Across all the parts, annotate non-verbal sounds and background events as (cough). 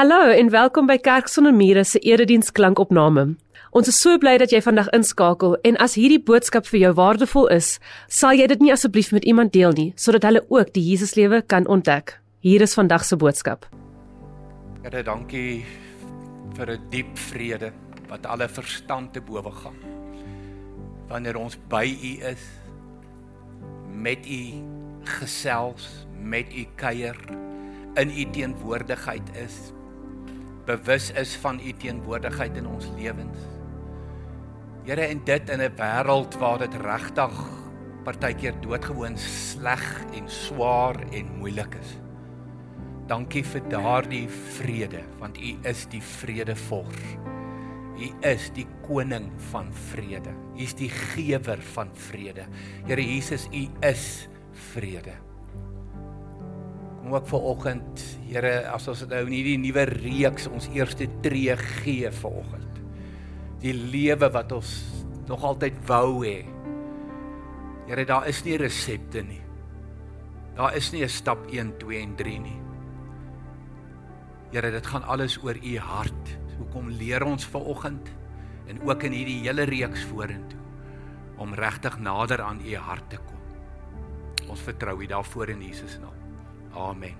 Hallo en welkom by Kerk sonder mure se erediens klankopname. Ons is so bly dat jy vandag inskakel en as hierdie boodskap vir jou waardevol is, sal jy dit nie asseblief met iemand deel nie sodat hulle ook die Jesuslewe kan ontdek. Hier is vandag se boodskap. Here, dankie vir 'n diep vrede wat alle verstand te bowe gaan. Wanneer ons by U is, met U gesels, met U kuier, in U teenwoordigheid is, bewus is van u teenwoordigheid in ons lewens. Here en dit in 'n wêreld waar dit regtig partykeer doodgewoon sleg en swaar en moeilik is. Dankie vir daardie vrede want u is die vredevors. U is die koning van vrede. U is die gewer van vrede. Here Jesus, u is vrede ook vir oggend, Here, as ons nou in hierdie nuwe reeks ons eerste tree gee vir oggend. Die lewe wat ons nog altyd wou hê. Here, daar is nie resepte nie. Daar is nie 'n stap 1, 2 en 3 nie. Here, dit gaan alles oor u hart. Hoekom leer ons ver oggend en ook in hierdie hele reeks vorentoe om regtig nader aan u hart te kom. Ons vertrou u daarvoor in Jesus naam. Amen.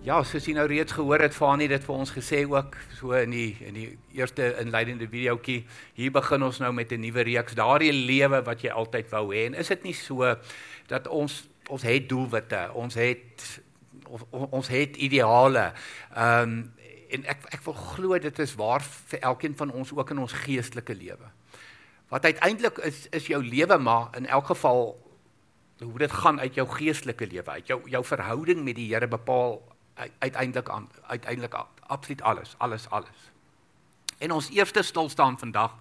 Ja, soos jy nou reeds gehoor het, Fanie dit vir ons gesê ook so in die in die eerste inleidende videoetjie. Hier begin ons nou met 'n nuwe reeks, daardie lewe wat jy altyd wou hê. En is dit nie so dat ons ons het doelwitte, ons het ons het ideale. Ehm um, en ek ek wil glo dit is waar vir elkeen van ons ook in ons geestelike lewe. Wat uiteindelik is is jou lewe maar in elk geval hoe dit gaan uit jou geestelike lewe uit jou jou verhouding met die Here bepaal uiteindelik aan uiteindelik absoluut alles alles alles. En ons eerste stilstaan vandag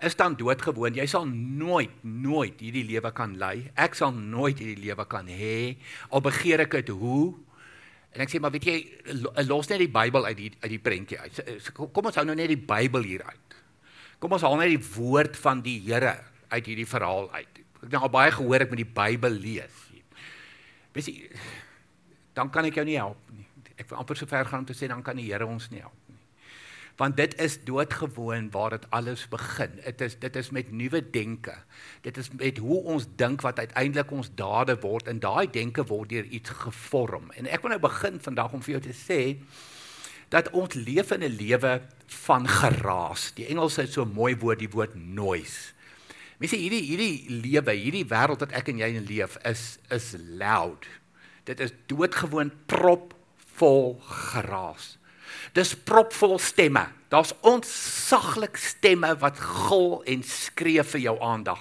is dan doodgewoon. Jy sal nooit nooit hierdie lewe kan lei. Ek sal nooit hierdie lewe kan hê. Al begeer ek dit hoe? En ek sê maar weet jy los net die Bybel uit die uit die prentjie uit. Kom ons hou nou net die Bybel hier uit. Kom ons haal net die woord van die Here uit hierdie verhaal uit Ek nou al baie gehoor ek moet die Bybel lees. Weet jy, dan kan ek jou nie help nie. Ek wil amper so ver gaan om te sê dan kan die Here ons nie help nie. Want dit is doodgewoon waar dit alles begin. Dit is dit is met nuwe denke. Dit is met hoe ons dink wat uiteindelik ons dade word en daai denke word deur iets gevorm. En ek wil nou begin vandag om vir jou te sê dat ons leef in 'n lewe van geraas. Die Engels het so 'n mooi woord, die woord noise. Mense hierdie hierdie lewe, hierdie wêreld wat ek en jy in leef is is loud. Dit is doodgewoon propvol geraas. Dis propvol stemme. Daar's ontsaglik stemme wat gil en skree vir jou aandag.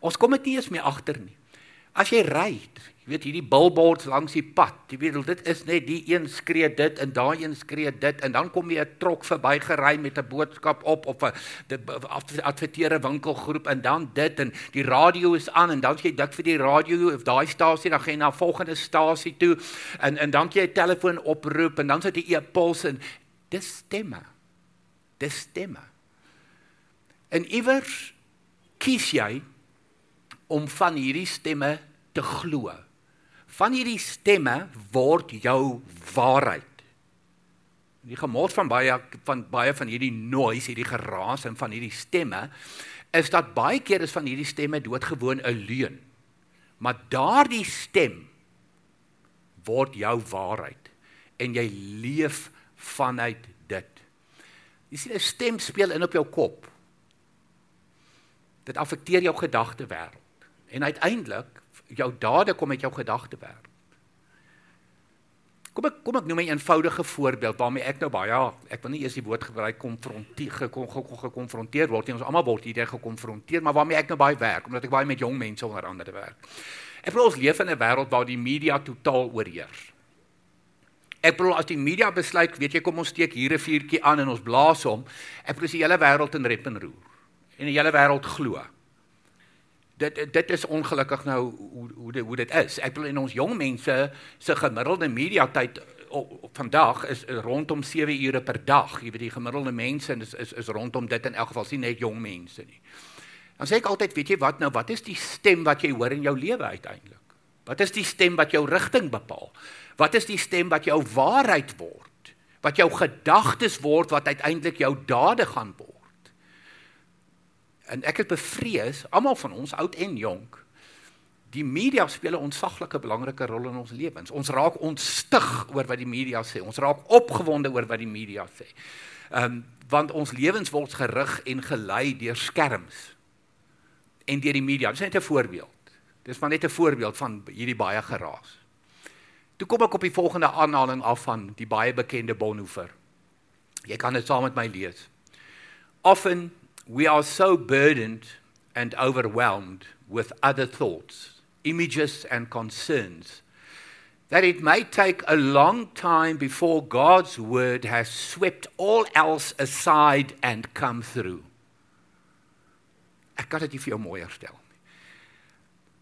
Ons kom dit nie eens meer agter nie. As jy ry, weet hierdie billboards langs die pad. Jy weet dit is net die een skree dit en daai een skree dit en dan kom jy 'n trok verbygery met 'n boodskap op of 'n adverteerde winkelgroep en dan dit en die radio is aan en dan jy dik vir die radio of daai stasie dan gaan jy na volgende stasie toe en en dan jy 'n telefoon oproep en dan sit jy 'n e-pos en dis stemme. Dis stemme. En iewers kies jy om van hierdie stemme te glo van hierdie stemme word jou waarheid. Die gemors van baie van baie van hierdie noise, hierdie geraas en van hierdie stemme is dat baie keer is van hierdie stemme doodgewoon 'n leuen. Maar daardie stem word jou waarheid en jy leef vanuit dit. Jy sien 'n stem speel in op jou kop. Dit affekteer jou gedagtewêreld. En uiteindelik jou dade kom uit jou gedagte werk. Kom ek kom ek noem 'n eenvoudige voorbeeld waarmee ek nou baie ek wil nie eers die woord gebruik konfronteer gekonfronteer word nie ons almal word hierdie gekonfronteer maar waarmee ek nou baie werk omdat ek baie met jong mense onder andere werk. Ek bedoel ons leef in 'n wêreld waar die media totaal oorheers. Ek bedoel as die media besluit, weet jy, kom ons steek hier 'n vuurtjie aan en ons blaas hom, ek bedoel die hele wêreld in rep en roer. En die hele wêreld glo dit dit is ongelukkig nou hoe hoe hoe dit is. Ek bedoel in ons jong mense se gemiddelde media tyd vandag is rondom 7 ure per dag. Jy weet die gemiddelde mense is is is rondom dit in elk geval sien net jong mense nie. Dan sê ek altyd, weet jy wat nou, wat is die stem wat jy hoor in jou lewe uiteindelik? Wat is die stem wat jou rigting bepaal? Wat is die stem wat jou waarheid word? Wat jou gedagtes word wat uiteindelik jou dade gaan word. En ek het bevrees, almal van ons, oud en jonk, die media speel 'n ontsaglike belangrike rol in ons lewens. Ons raak ontstig oor wat die media sê. Ons raak opgewonde oor wat die media sê. Ehm um, want ons lewens word gerig en gelei deur skerms en deur die media. Dis net 'n voorbeeld. Dis maar net 'n voorbeeld van hierdie baie geraas. Toe kom ek op die volgende aanhaling af van die baie bekende Bonhoeffer. Jy kan dit saam met my lees. Often we are so burdened and overwhelmed with other thoughts, images and concerns that it may take a long time before God's word has swept all else aside and come through. Ek kan dit nie vir jou mooier stel nie.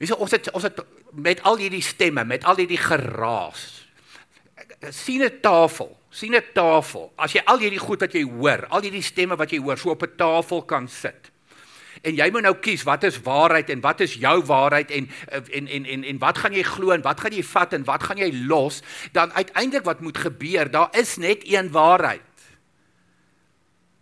Wie sê ons het ons het met al hierdie stemme, met al hierdie geraas. sien 'n tafel, sien 'n tafel. As jy al hierdie goed wat jy hoor, al hierdie stemme wat jy hoor, so op 'n tafel kan sit. En jy moet nou kies wat is waarheid en wat is jou waarheid en en en en en wat gaan jy glo en wat gaan jy vat en wat gaan jy los? Dan uiteindelik wat moet gebeur? Daar is net een waarheid.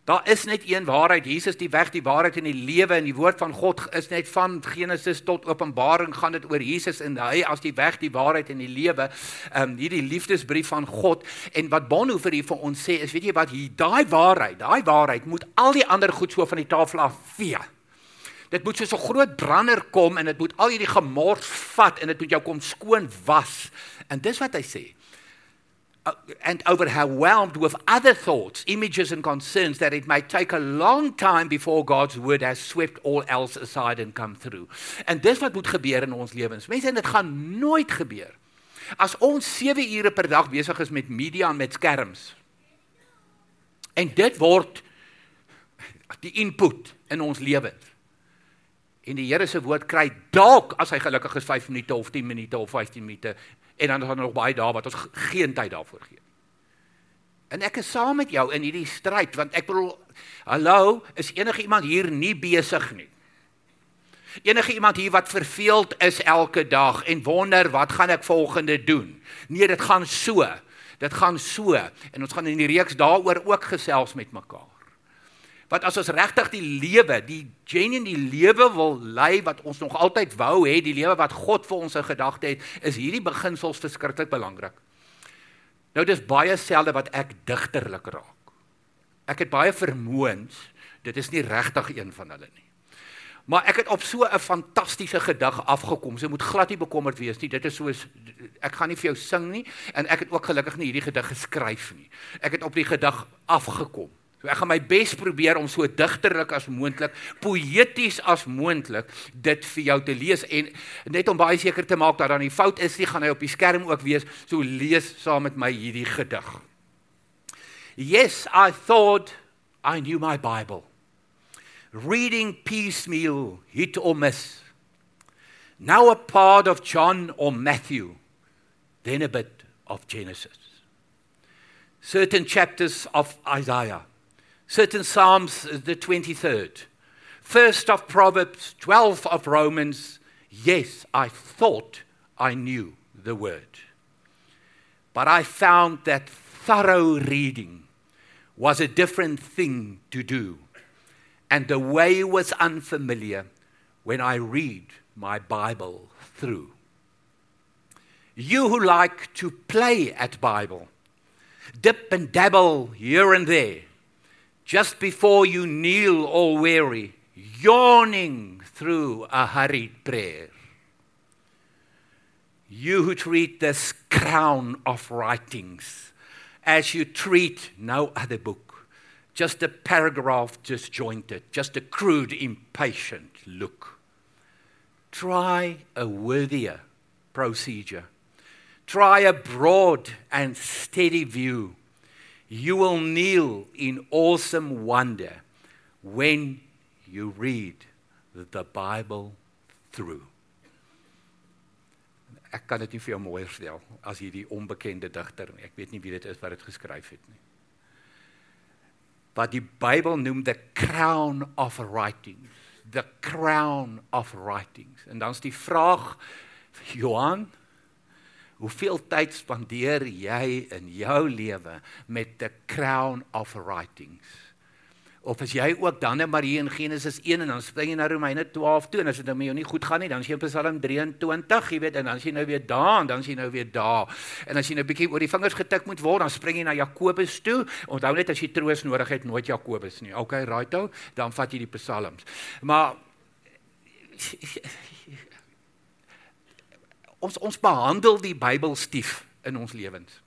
Daar is net een waarheid. Jesus die weg, die waarheid en die lewe en die woord van God is net van Genesis tot Openbaring gaan dit oor Jesus en hy as die weg, die waarheid en die lewe. Ehm um, hierdie liefdesbrief van God en wat Bonhoeffer hier vir ons sê is weet jy wat hier daai waarheid, daai waarheid moet al die ander goed so van die tafel af vee. Dit moet soos 'n groot brander kom en dit moet al hierdie gemors vat en dit moet jou kom skoon was. En dis wat hy sê. Uh, and overwhelmed with other thoughts, images, and concerns that it may take a long time before God's word has swept all else aside and come through. En dis wat moet gebeur in ons lewens. Mense, dit gaan nooit gebeur. As ons 7 ure per dag besig is met media en met skerms. En dit word die input in ons lewens. En die Here se woord kry dalk as hy gelukkig is 5 minute of 10 minute of 15 minute en dan is daar nog baie dae wat ons geen tyd daarvoor gee. En ek is saam met jou in hierdie stryd want ek bedoel hallo, is enige iemand hier nie besig nie? Enige iemand hier wat verveeld is elke dag en wonder wat gaan ek volgende doen? Nee, dit gaan so. Dit gaan so en ons gaan in die reeks daaroor ook gesels met mekaar. Wat as ons regtig die lewe, die genuine die lewe wil lei wat ons nog altyd wou hê, die lewe wat God vir ons in gedagte het, is hierdie beginsels verskriklik belangrik. Nou dis baie selde wat ek digterlik raak. Ek het baie vermoëns, dit is nie regtig een van hulle nie. Maar ek het op so 'n fantastiese gedig afgekom. Jy moet glad nie bekommerd wees nie. Dit is soos ek gaan nie vir jou sing nie en ek het ook gelukkig nie hierdie gedig geskryf nie. Ek het op die gedig afgekom. Ek gaan my bes probeer om so digterlik as moontlik, poëties as moontlik dit vir jou te lees en net om baie seker te maak dat daar nie fout is nie, gaan hy op die skerm ook wees. So lees saam met my hierdie gedig. Yes, I thought I knew my Bible. Reading piecemeal, hit or miss. Now a part of John or Matthew, then a bit of Genesis. Certain chapters of Isaiah certain Psalms, uh, the 23rd, first of Proverbs, 12 of Romans. Yes, I thought I knew the word. But I found that thorough reading was a different thing to do. And the way was unfamiliar when I read my Bible through. You who like to play at Bible, dip and dabble here and there, just before you kneel all weary, yawning through a hurried prayer. You who treat this crown of writings as you treat no other book, just a paragraph disjointed, just a crude, impatient look. Try a worthier procedure. Try a broad and steady view you will kneel in awesome wonder when you read the Bible through. Ek kan dit nie vir jou mooier stel as hierdie onbekende digter nie. Ek weet nie wie dit is wat dit geskryf het nie. Wat die Bybel noem the crown of writings, the crown of writings. En dan's die vraag Johan, Hoeveel tyd spandeer jy in jou lewe met the crown of writings? Of as jy ook dan net maar hier in Genesis 1 en dan spring jy na Romeine 12 toe en as dit nou met jou nie goed gaan nie, dan is jy op Psalm 23, jy weet, en dan is jy nou weer daar en dan is jy nou weer daar. En as jy nou bietjie oor die vingers getik moet word, dan spring jy na Jakobus toe. Onthou net as jy troos nodig het, nooit Jakobus nie. Okay, right ou, dan vat jy die Psalms. Maar ons ons behandel die Bybel stief in ons lewens.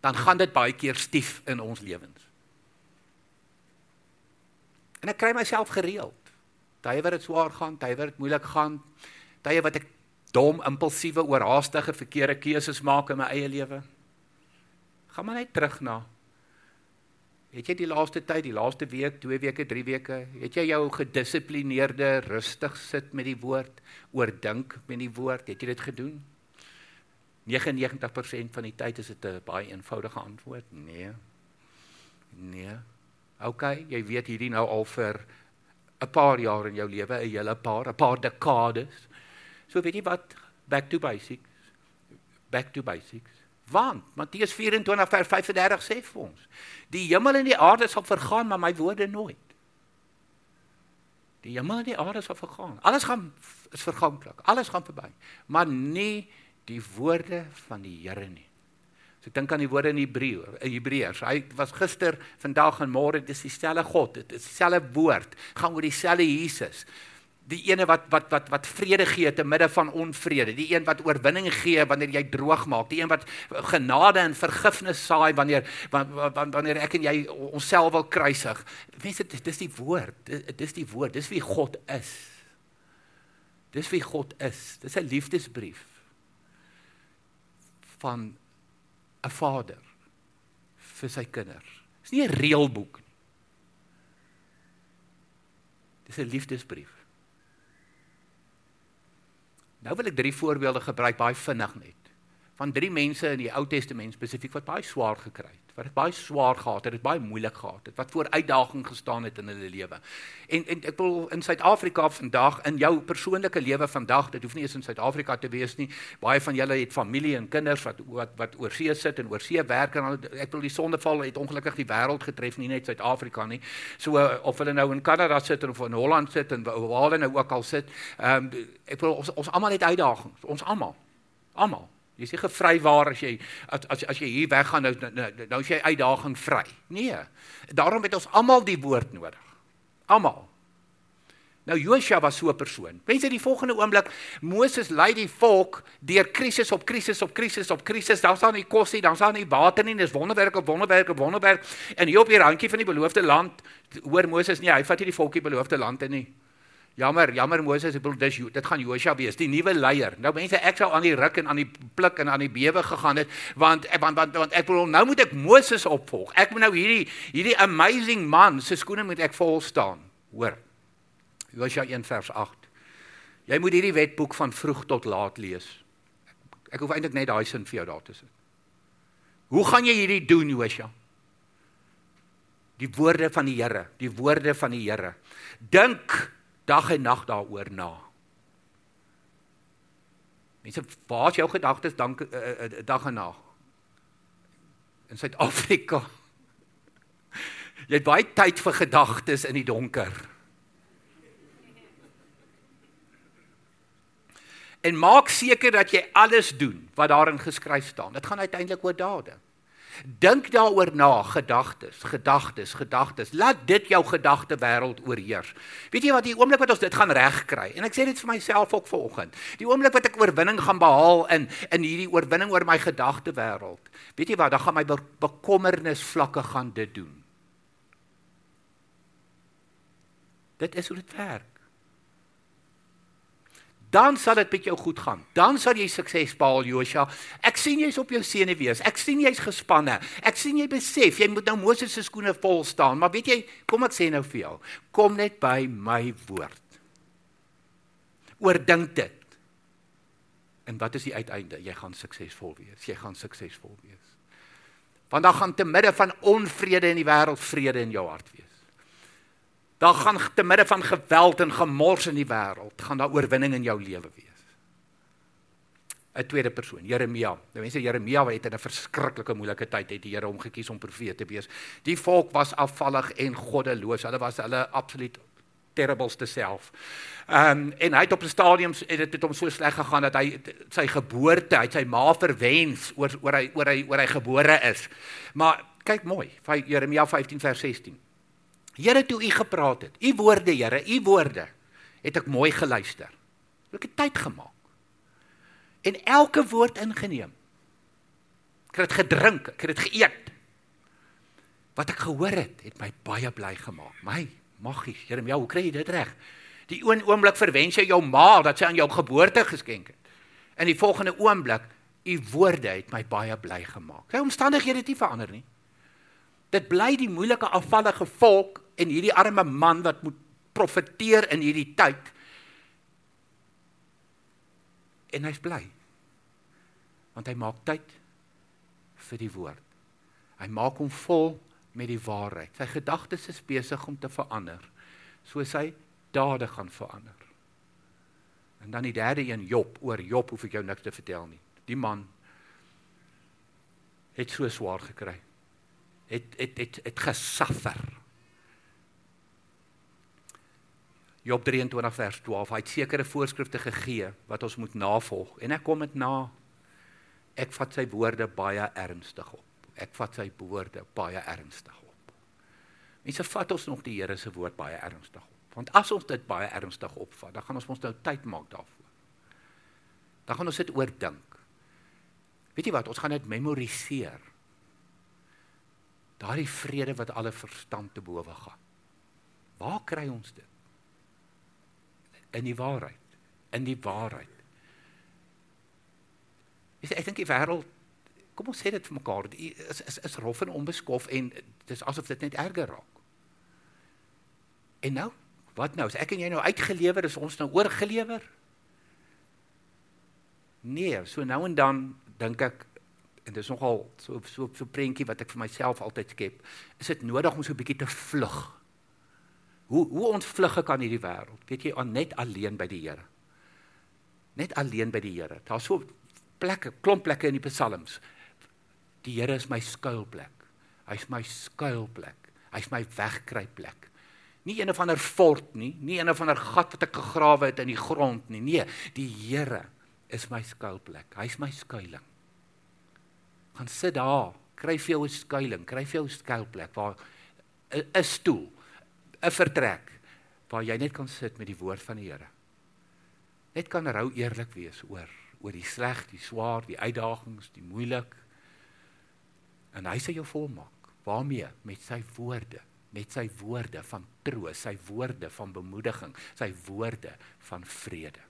Dan gaan dit baie keer stief in ons lewens. En ek kry myself gereeld. Tye wat dit swaar gaan, tye wat dit moeilik gaan, tye wat ek dom, impulsiewe, oorhaastige verkeerde keuses maak in my eie lewe. Gaan maar net terug na Het jy die laaste tyd, die laaste week, 2 weke, 3 weke, het jy jou gedissiplineerde rustig sit met die woord, oordink met die woord, het jy dit gedoen? 99% van die tyd is dit 'n baie eenvoudige antwoord. Nee. Nee. OK, jy weet hierdie nou al vir 'n paar jaar in jou lewe, 'n hele paar, 'n paar dekades. So weet jy wat? Back to basics. Back to basics. Want Matteus 24 vers 35 sê vir ons: Die hemel en die aarde sal vergaan, maar my woorde nooit. Die hemel en die aarde sal vergaan. Alles gaan is verganklik. Alles gaan verby, maar nie die woorde van die Here nie. So ek dink aan die woorde in Hebreë, Hebreërs. Hy was gister, vandag en môre, dit is dieselfde God, dit is dieselfde woord, gaan oor dieselfde Jesus. Die ene wat wat wat wat vrede gee te midde van onvrede, die een wat oorwinning gee wanneer jy droog maak, die een wat genade en vergifnis saai wanneer wanneer ek en jy onsself wil kruisig. Mense, dit is die woord. Dit is die woord. Dis wie God is. Dis wie God is. Dis 'n liefdesbrief van 'n vader vir sy kinders. Dis nie 'n reëlboek nie. Dis 'n liefdesbrief. Nou wil ek drie voorbeelde gebruik baie vinnig net van drie mense in die Ou Testament spesifiek wat baie swaar gekry het wat dit baie swaar gehad het, dit baie moeilik gehad het, wat voor uitdagings gestaan het in hulle lewe. En en ek wil in Suid-Afrika vandag in jou persoonlike lewe vandag, dit hoef nie eens in Suid-Afrika te wees nie. Baie van julle het familie en kinders wat wat wat oorsee sit en oorsee werk en ek wil die sondeval het ongelukkig die wêreld getref, nie net Suid-Afrika nie. So of hulle nou in Kanada sit of in Holland sit en waar hulle nou ook al sit, ehm um, ek wil ons ons almal het uitdagings, ons almal. Almal. Jy is nie gevrywaar as jy as as, as jy hier weggaan nou nou, nou nou jy uitdaging vry. Nee. Daarom het ons almal die woord nodig. Almal. Nou Josua was so 'n persoon. Mense die volgende oomblik Moses lei die volk deur krisis op krisis op krisis op krisis. Daar's dan nie kos nie, daar's dan nie water nie. Dis wonderwerk op wonderwerk op wonderwerk. En hier op die randjie van die beloofde land hoor Moses nie, hy vat nie die volkie beloofde land in nie. Jammer, jammer Moses, ek bedoel dis dit gaan Josua wees, die nuwe leier. Nou mense, ek sou aan die ruk en aan die pluk en aan die bewe gegaan het want want want, want ek bedoel nou moet ek Moses opvolg. Ek moet nou hierdie hierdie amazing man se skoene moet ek vol staan. Hoor. Josua 1 vers 8. Jy moet hierdie wetboek van vroeg tot laat lees. Ek, ek hoef eintlik net daai sin vir jou daar te sit. Hoe gaan jy hierdie doen, Josua? Die woorde van die Here, die woorde van die Here. Dink dag en nag daaroor na. Mense, waar is jou gedagtes dan uh, uh, dag en nag? In Suid-Afrika. (laughs) Jy het baie tyd vir gedagtes in die donker. En maak seker dat jy alles doen wat daarin geskryf staan. Dit gaan uiteindelik oor dade. Dink daaroor na, gedagtes, gedagtes, gedagtes. Laat dit jou gedagte wêreld oorheers. Weet jy wat, die oomblik wat ons dit gaan regkry. En ek sê dit vir myself ook vanoggend. Die oomblik wat ek oorwinning gaan behaal in in hierdie oorwinning oor my gedagte wêreld. Weet jy wat, dan gaan my bekommernis vlakke gaan dit doen. Dit is hoe dit werk dan sal dit met jou goed gaan. Dan sal jy sukses behaal, Josua. Ek sien jy's op jou senuwees. Ek sien jy's gespanne. Ek sien jy besef jy moet nou Moses se skoene vol staan. Maar weet jy, kom ek sê nou vir jou, kom net by my woord. Oordink dit. En wat is die uiteinde? Jy gaan suksesvol wees. Jy gaan suksesvol wees. Want dan gaan te midde van onvrede in die wêreld vrede in jou hart wees. Daar gaan te midde van geweld en gemors in die wêreld, gaan daar oorwinning in jou lewe wees. 'n tweede persoon, Jeremia. Nou mense Jeremia het in 'n verskriklike moeilike tyd het die Here hom gekies om profeet te wees. Die volk was afvallig en goddeloos. Hulle was hulle absoluut terribelste self. Ehm um, en hy het op 'n stadium het dit het hom so sleg gegaan dat hy sy geboorte, hy het sy ma verwens oor oor hy oor hy oor hy gebore is. Maar kyk mooi, Jeremia 15 vers 16. Here toe u gepraat het, u woorde Here, u woorde het ek mooi geluister. Ek het tyd gemaak. En elke woord ingeneem. Ek het gedrink, ek het geëet. Wat ek gehoor het, het my baie bly gemaak. My maggies, Jeremia, hoe kry jy dit reg? Die een oomblik verwens jy jou ma dat sy aan jou geboorte geskenk het. In die volgende oomblik, u woorde het my baie bly gemaak. Sy omstandighede het nie verander nie. Dit bly die moeilike afvallige volk en hierdie arme man wat moet profeteer in hierdie tyd. En hy's bly. Want hy maak tyd vir die woord. Hy maak hom vol met die waarheid. Sy gedagtes is besig om te verander. So sy dade gaan verander. En dan die derde een Job, oor Job hoef ek jou niks te vertel nie. Die man het so swaar gekry. Het het het het gesuffer. Job 23 vers 12. Hy het sekere voorskrifte gegee wat ons moet navolg en ek kom dit na. Ek vat sy woorde baie ernstig op. Ek vat sy woorde baie ernstig op. Mense vat ons nog die Here se woord baie ernstig op. Want as ons dit baie ernstig opvat, dan gaan ons ons nou tyd maak daarvoor. Dan gaan ons dit oordink. Weet jy wat? Ons gaan dit memoriseer. Daardie vrede wat alle verstand te bowe gaan. Waar kry ons dit? in die waarheid, in die waarheid. Is ek dink die wêreld kom ons sê dit vir mekaar, is is is rof en onbeskof en dis asof dit net erger raak. En nou, wat nou? Is ek en jy nou uitgelewer, is ons nou oorgelewer? Nee, so nou en dan dink ek en dis nogal so so so prentjie wat ek vir myself altyd skep, is dit nodig om so 'n bietjie te vlug Hoe hoe ontvlug ek aan hierdie wêreld? Weet jy, net alleen by die Here. Net alleen by die Here. Daar's so plekke, klomp plekke in die psalms. Die Here is my skuilplek. Hy's my skuilplek. Hy's my wegkruipplek. Nie een of ander fort nie, nie een of ander gat wat ek gegrawe het in die grond nie. Nee, die Here is my skuilplek. Hy's my skuilings. Gaan sit daar, kry vir jou 'n skuilings, kry vir jou 'n skuilplek waar 'n stoel 'n vertrek waar jy net kan sit met die woord van die Here. Net kan rou eerlik wees oor oor die sleg, die swaar, die uitdagings, die moeilik. En hy sê jou volmaak. Waarmee? Met sy woorde, met sy woorde van troos, sy woorde van bemoediging, sy woorde van vrede.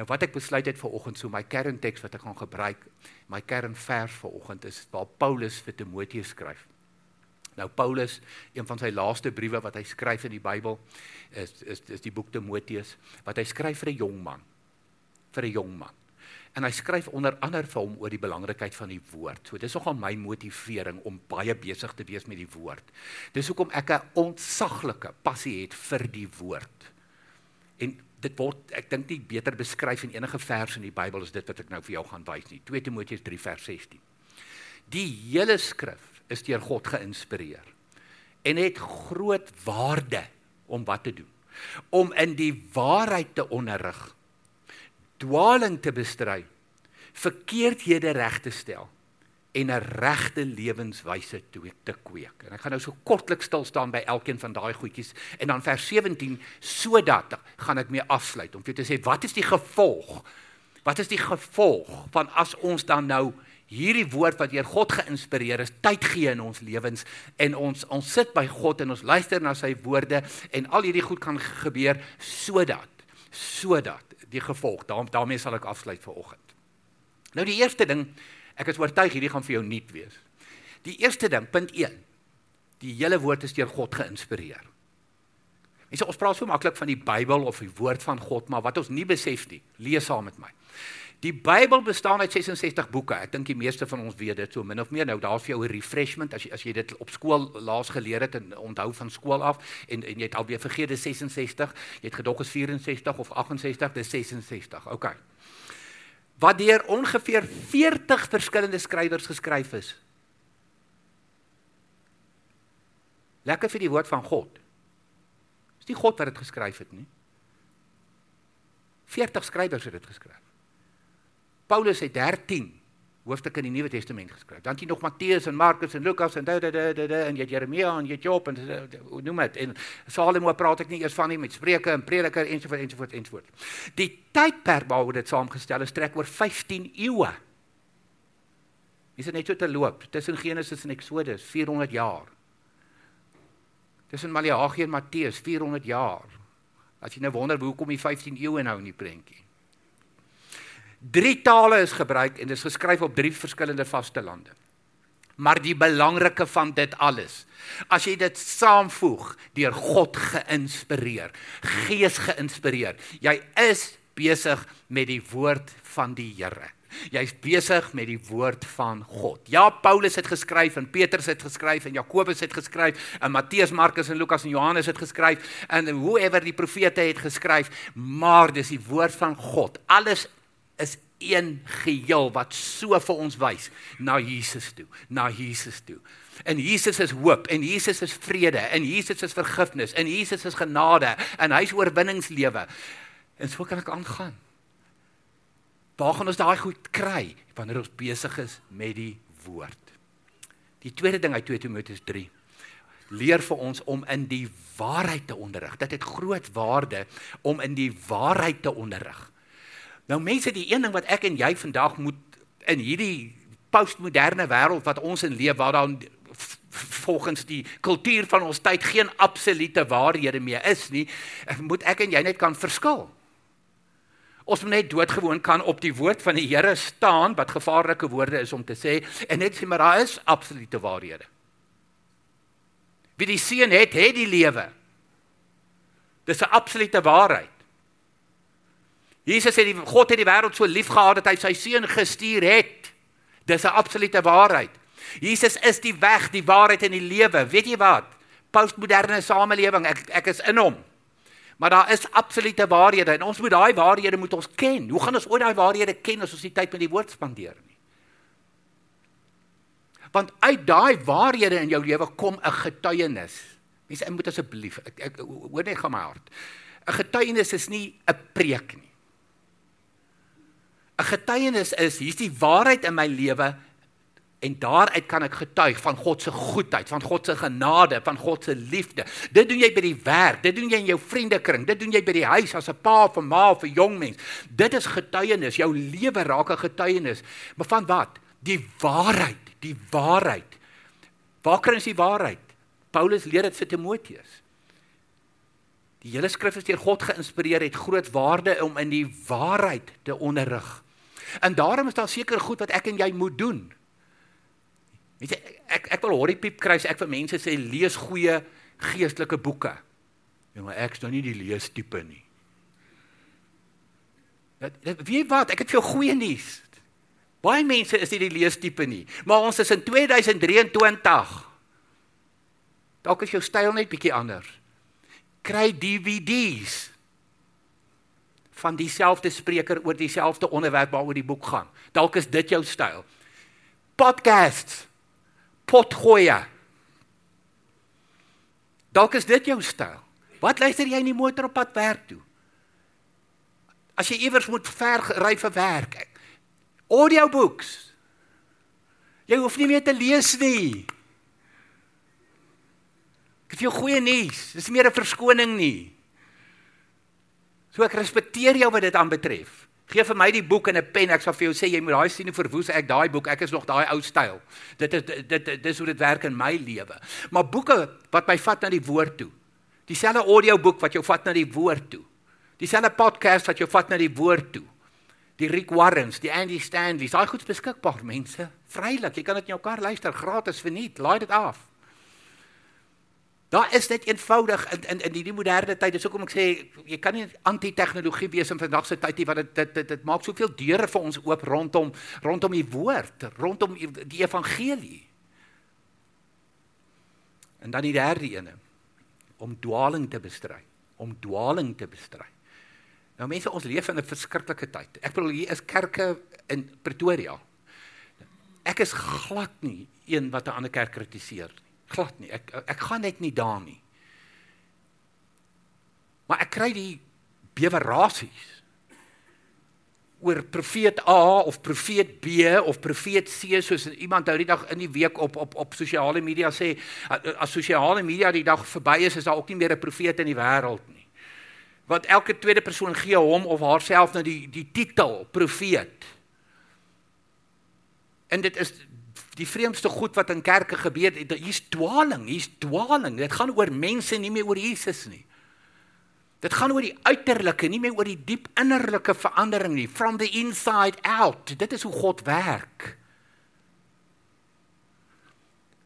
Nou wat ek besluit het vir oggend so my kernteks wat ek gaan gebruik, my kernvers vir oggend is waar Paulus vir Timoteus skryf. Nou Paulus, een van sy laaste briewe wat hy skryf in die Bybel is is is die boek Timoteus wat hy skryf vir 'n jong man. vir 'n jong man. En hy skryf onder andere vir hom oor die belangrikheid van die woord. So dis nogal my motivering om baie besig te wees met die woord. Dis hoekom ek 'n ontsaglike passie het vir die woord. En dit word ek dink nie beter beskryf in enige vers in die Bybel as dit wat ek nou vir jou gaan wys nie. 2 Timoteus 3 vers 16. Die hele skrif is deur God geïnspireer en het groot waarde om wat te doen om in die waarheid te onderrig dwaling te bestry verkeerdhede reg te stel en 'n regte lewenswyse toe te kweek. En ek gaan nou so kortliks stil staan by elkeen van daai goedjies en dan vers 17 sodat gaan ek mee afsluit om vir te sê wat is die gevolg? Wat is die gevolg van as ons dan nou hierdie woord wat deur God geïnspireer is, tyd gee in ons lewens en ons ons sit by God en ons luister na sy woorde en al hierdie goed kan gebeur sodat sodat die gevolg daar, daarmee sal ek afsluit vir oggend. Nou die eerste ding, ek is oortuig hierdie gaan vir jou nuut wees. Die eerste ding, punt 1. Die hele woord is deur God geïnspireer. Mense, ons praat so maklik van die Bybel of die woord van God, maar wat ons nie besef nie, lees saam met my. Die Bybel bestaan uit 66 boeke. Ek dink die meeste van ons weet dit so min of meer. Nou daar vir jou 'n refreshment as jy as jy dit op skool laas geleer het en onthou van skool af en en jy het alweer vergeet dis 66. Jy het gedog is 64 of 68, dis 66. OK. Wat deur ongeveer 40 verskillende skrywers geskryf is. Lekker vir die woord van God. Dis nie God wat dit geskryf het nie. 40 skrywers het dit geskryf. Paulus het 13 hoofstukke in die Nuwe Testament geskryf. Dan het jy nog Matteus en Markus en Lukas en da da da da, en jy het Jeremia en jy het Job en noem dit en Salomo praat ek nie eers van nie met Spreuke en Prediker ensovoorts ensovoorts ensovoorts. Die tydperk waaroor dit saamgestel is trek oor 15 eeue. Is dit net so te loop tussen Genesis en Eksodus 400 jaar. Tussen Maleagi en Matteus 400 jaar. As jy nou wonder hoekom die 15 eeue nou in die prentjie. Drie tale is gebruik en dit is geskryf op drie verskillende vaste lande. Maar die belangrike van dit alles, as jy dit saamvoeg deur God geïnspireer, Gees geïnspireer, jy is besig met die woord van die Here. Jy's besig met die woord van God. Ja, Paulus het geskryf en Petrus het geskryf en Jakobus het geskryf en Matteus, Markus en Lukas en Johannes het geskryf en whoever die profete het geskryf, maar dis die woord van God. Alles een geheel wat so vir ons wys na Jesus toe, na Jesus toe. En Jesus is hoop en Jesus is vrede en Jesus is vergifnis en Jesus is genade en hy's oorwinningslewe. En so kan ek aangaan. Waar gaan ons daai goed kry wanneer ons besig is met die woord? Die tweede ding uit 2 Timoteus 3 leer vir ons om in die waarheid te onderrig. Dit het groot waarde om in die waarheid te onderrig. Nou mense, die een ding wat ek en jy vandag moet in hierdie postmoderne wêreld wat ons in leef waar daar volgens die kultuur van ons tyd geen absolute waarhede meer is nie, moet ek en jy net kan verskil. Ons moet net doodgewoon kan op die woord van die Here staan wat gevaarlike woorde is om te sê en net sê maar daar is absolute waarhede. Wie die seun het, het die lewe. Dis 'n absolute waarheid. Jesus sê die God het die wêreld so lief gehad dat hy sy seun gestuur het. Dis 'n absolute waarheid. Jesus is die weg, die waarheid en die lewe. Weet jy wat? Postmoderne samelewing, ek ek is in hom. Maar daar is absolute waarhede en ons moet daai waarhede moet ons ken. Hoe gaan ons ooit daai waarhede ken as ons nie tyd met die woord spandeer nie? Want uit daai waarhede in jou lewe kom 'n getuienis. Mense, ek moet asseblief ek, ek hoor net gaan my hart. 'n Getuienis is nie 'n preek nie. 'n getuienis is hier's die waarheid in my lewe en daaruit kan ek getuig van God se goedheid, van God se genade, van God se liefde. Dit doen jy by die werk, dit doen jy in jou vriendekring, dit doen jy by die huis as 'n pa of 'n ma of 'n jong mens. Dit is getuienis, jou lewe raak 'n getuienis. Maar van wat? Die waarheid, die waarheid. Waar kry ons die waarheid? Paulus leer dit vir Timoteus. Die hele skrif is deur God geïnspireer, het groot waarde om in die waarheid te onderrig. En daarom is daar seker goed wat ek en jy moet doen. Weet jy, ek ek wil horrie piep kry as ek vir mense sê lees goeie geestelike boeke. Ja, maar ek is nou nie die leestipe nie. Dat wie wat, ek het vir jou goeie nuus. Baie mense is nie die leestipe nie, maar ons is in 2023. Dalk is jou styl net bietjie anders. Kry DVD's van dieselfde spreker oor dieselfde onderwerp waaroor die boek gaan. Dalk is dit jou styl. Podcasts. Potgoeie. Dalk is dit jou styl. Wat luister jy in die motor op pad werk toe? As jy iewers moet ver ry vir werk. Audiobooks. Jy hoef nie meer te lees nie. Ek het jou goeie nuus. Dis nie meer 'n verskoning nie. So ek respekteer jou wat dit aanbetref. Geef vir my die boek en 'n pen, ek sal vir jou sê jy moet daai sien verwoes ek daai boek. Ek is nog daai ou styl. Dit is dit, dit dis hoe dit werk in my lewe. Maar boeke wat my vat na die woord toe. Dieselfde audioboek wat jou vat na die woord toe. Dieselfde podcast wat jou vat na die woord toe. Die Rick Warrens, die Andy Stanleys, daai goed beskikbaar mense. Vrylik, jy kan dit in jou kar luister gratis verniet. Laai dit af. Daar is net eenvoudig in in in hierdie moderne tyd. Dis hoekom ek sê jy kan nie anti-tegnologie wees in vandag se tyd nie want dit dit dit, dit maak soveel deure vir ons oop rondom rondom die woord, rondom die evangelie. En dan die derde ene om dwaling te bestry, om dwaling te bestry. Nou mense, ons leef in 'n verskriklike tyd. Ek bedoel hier is kerke in Pretoria. Ek is glad nie een wat 'n ander kerk kritiseer nie. Glad nie. Ek ek gaan net nie daar nie. Maar ek kry die bewerasies oor profeet A of profeet B of profeet C soos iemand nou die dag in die week op op op sosiale media sê as sosiale media die dag verby is is daar ook nie meer 'n profeet in die wêreld nie. Want elke tweede persoon gee hom of haarself nou die die titel profeet. En dit is die vreemdste goed wat in kerke gebeur, hier's dwaling, hier's dwaling. Dit gaan oor mense nie meer oor Jesus nie. Dit gaan oor die uiterlike, nie meer oor die diep innerlike verandering nie, from the inside out. Dit is hoe God werk.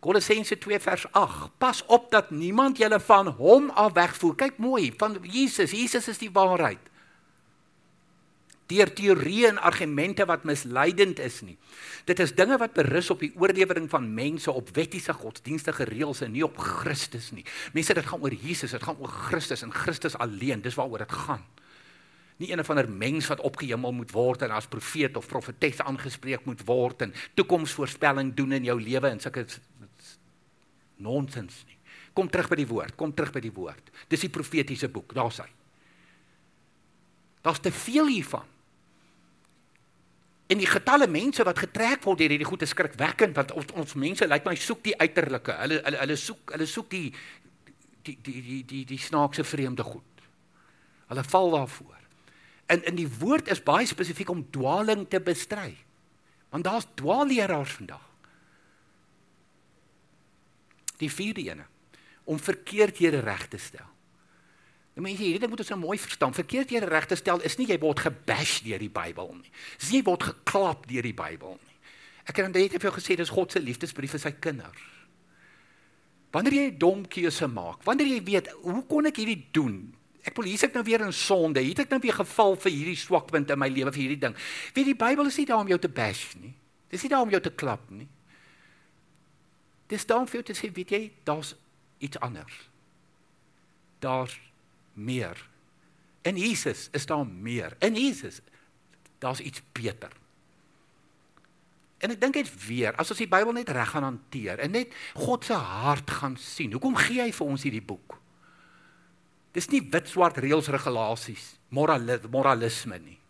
Kolossense 2 vers 8. Pas op dat niemand julle van hom af wegvoer. Kyk mooi, van Jesus. Jesus is die waarheid deur teorieë en argumente wat misleidend is nie. Dit is dinge wat berus op die oorlewering van mense op wettiese godsdienstige reëls en nie op Christus nie. Mense dit gaan oor Jesus, dit gaan oor Christus en Christus alleen. Dis waaroor dit gaan. Nie een of ander mens wat opgehemel moet word en as profeet of profetes aangespreek moet word en toekomsvoorspelling doen in jou lewe en sulke nonsens nie. Kom terug by die woord, kom terug by die woord. Dis die profetiese boek, daar's hy. Daar's te veel hiervan. En die getalle mense wat getrek word deur hierdie goeie skrikwekkend want ons, ons mense lyk my soek die uiterlike. Hulle hulle hulle soek hulle soek die die die die die die snaakse vreemde goed. Hulle val daarvoor. En in die woord is baie spesifiek om dwaaling te bestry. Want daar's dwaalleraars vandag. Die vierde ene om verkeerdhede reg te stel. Die mense hierdie ding moet ons nou mooi verstaan. Verkeerd jy reg te stel is nie jy word gebash deur die Bybel nie. Dis nie jy word geklap deur die Bybel nie. Ek het net vir jou gesê dis God se liefdesbrief vir sy kinders. Wanneer jy 'n dom keuse maak, wanneer jy weet hoe kon ek hierdie doen? Ek wil hier's ek nou weer in sonde. Hier het ek nou weer geval vir hierdie swakpunt in my lewe vir hierdie ding. Weet die Bybel is nie daar om jou te bash nie. Dis nie daar om jou te klap nie. Dis daar om vir jou te sê, weet jy, daar's iets anders. Daar's meer. In Jesus is daar meer. In Jesus daar's iets beter. En ek dink dit weer, as ons die Bybel net reg gaan hanteer en net God se hart gaan sien. Hoekom gee hy vir ons hierdie boek? Dis nie wit swart reëls regulasies, moralisme nie.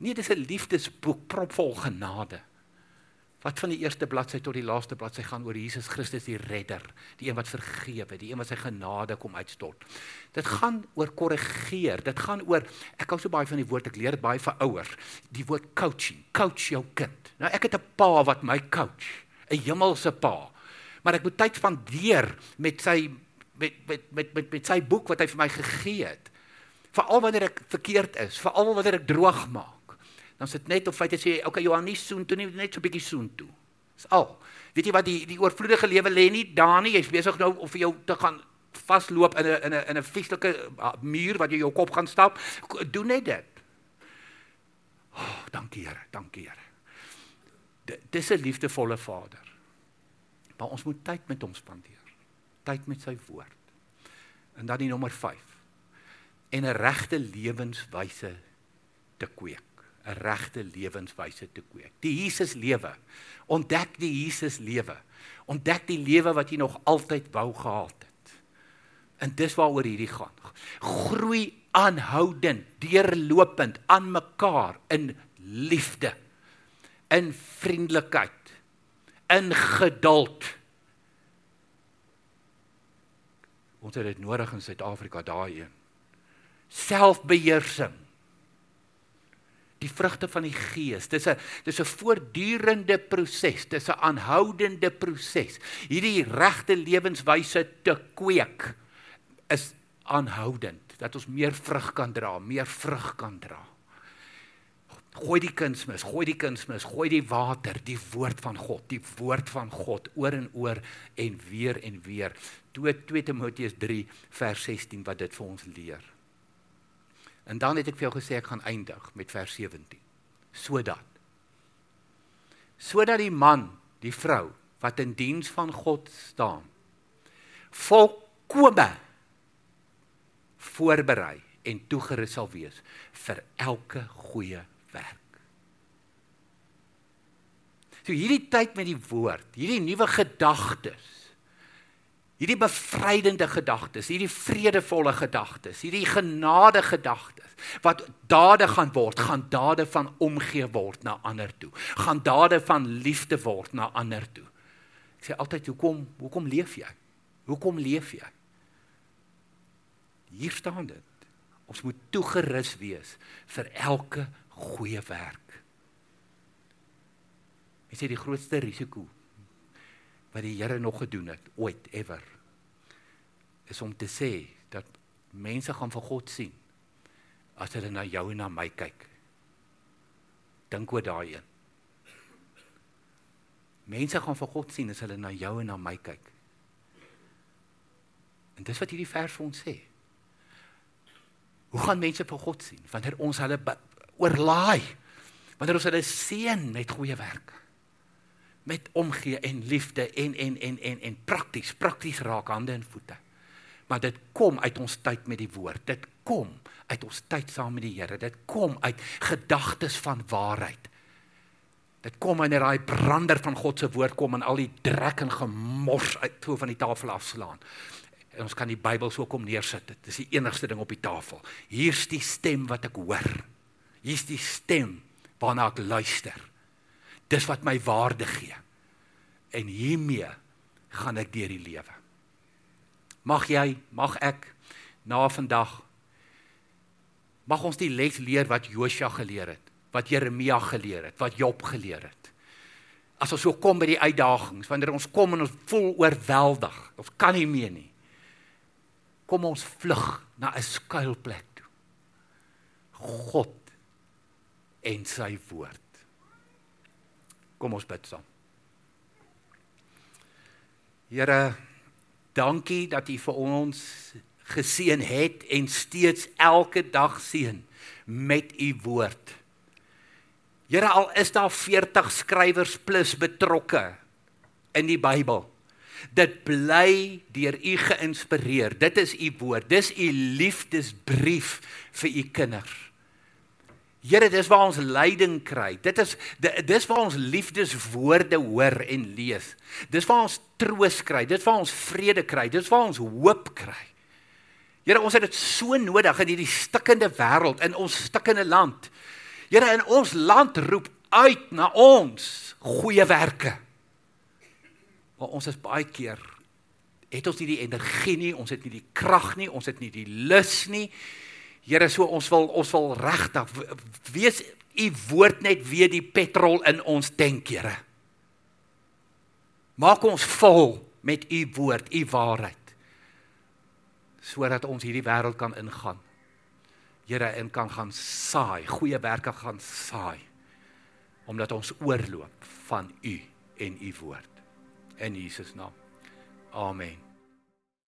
Nee, dis 'n liefdesboek propvol genade wat van die eerste bladsy tot die laaste bladsy gaan oor Jesus Christus die redder, die een wat vergewe, die een wat sy genade kom uitstort. Dit gaan oor korrigeer, dit gaan oor ek hou so baie van die woord, ek leer dit baie vir ouers, die woord coaching, coach jou kind. Nou ek het 'n pa wat my coach, 'n hemelse pa. Maar ek moet tyd spandeer met sy met met met met met sy boek wat hy vir my gegee het. Veral wanneer ek verkeerd is, veral wanneer ek droog maak dan sit net op feit jy sê okay Johan nie soen toe nie net so 'n bietjie soen toe. Dis al. Weet jy wat die die oorvloedige lewe lê nie daar nie. Jy's besig nou om vir jou te gaan vasloop in 'n in 'n in 'n vieslike ah, muur wat jy jou kop gaan stap. Doen net dit. Oh, dankie Here, dankie Here. Dis 'n liefdevolle Vader. Maar ons moet tyd met hom spandeer. Tyd met sy woord. En dan die nommer 5. En 'n regte lewenswyse te kweek. 'n regte lewenswyse te kweek. Die Jesus lewe. Ontdek die Jesus lewe. Ontdek die lewe wat jy nog altyd wou gehad het. En dis waaroor hierdie gaan. Groei aanhoudend, deurlopend aan mekaar in liefde, in vriendelikheid, in geduld. Ons het dit nodig in Suid-Afrika daai een. Selfbeheersing die vrugte van die gees. Dis 'n dis 'n voortdurende proses, dis 'n aanhoudende proses. Hierdie regte lewenswyse te kweek is aanhoudend dat ons meer vrug kan dra, meer vrug kan dra. Gooi die kunsmis, gooi die kunsmis, gooi die water, die woord van God, die woord van God oor en oor en weer en weer. 2 2 Timoteus 3 vers 16 wat dit vir ons leer. En dan het ek vir jou gesê ek gaan eindig met vers 17. Sodat sodat die man, die vrou wat in diens van God staan, volkome voorberei en toegerus sal wees vir elke goeie werk. So hierdie tyd met die woord, hierdie nuwe gedagtes, hierdie bevrydende gedagtes, hierdie vredevolle gedagtes, hierdie genade gedagtes wat dade gaan word, gaan dade van omgee word na ander toe. Gaan dade van liefde word na ander toe. Ek sê altyd hoekom hoekom leef jy? Hoekom leef jy? Hier staan dit. Ons moet toegerus wees vir elke goeie werk. Ek sê die grootste risiko wat die Here nog gedoen het ooit ever is om te sê dat mense gaan vir God sien as hulle na jou en na my kyk. Dink oor daai een. Mense gaan vir God sien as hulle na jou en na my kyk. En dis wat hierdie vers vir ons sê. Hoe gaan mense vir God sien wanneer ons hulle oorlaai? Wanneer ons hulle seën met goeie werke? Met omgee en liefde en en en en en prakties, prakties raak hande en voete. Maar dit kom uit ons tyd met die woord. Dit kom uit ons tyd saam met die Here. Dit kom uit gedagtes van waarheid. Dit kom wanneer daai brander van God se woord kom en al die drek en gemors uit toe van die tafel afslaan. En ons kan die Bybel so kom neersit. Dit is die enigste ding op die tafel. Hier's die stem wat ek hoor. Hier's die stem waarna ek luister. Dis wat my waarde gee. En hiermee gaan ek deur die lewe. Mag jy, mag ek na vandag mag ons die les leer wat Josua geleer het wat Jeremia geleer het, wat Job geleer het. As ons so kom by die uitdagings, wanneer ons kom en ons voel oorweldig, ons kan nie meer nie. Kom ons vlug na 'n skuilplek toe. God en sy woord. Kom ons bid saam. Here, dankie dat U vir ons geseën het en steeds elke dag seën met U woord. Here al is daar 40 skrywers plus betrokke in die Bybel. Dit bly deur u geïnspireer. Dit is u woord. Dis u liefdesbrief vir u kinders. Here, dis waar ons leiding kry. Dit is dis waar ons liefdeswoorde hoor en lees. Dis waar ons troos kry. Dis waar ons vrede kry. Dis waar ons hoop kry. Here, ons het dit so nodig in hierdie stikkende wêreld, in ons stikkende land. Here in ons land roep uit na ons goeie werke. Maar ons is baie keer het ons nie die energie nie, ons het nie die krag nie, ons het nie die lus nie. Here, so ons wil ons wil regtig wees u woord net weer die petrol in ons tank, Here. Maak ons vol met u woord, u waarheid. Sodat ons hierdie wêreld kan ingaan Here in kan gaan saai, goeie werke gaan saai omdat ons oorloop van u en u woord in Jesus naam. Amen.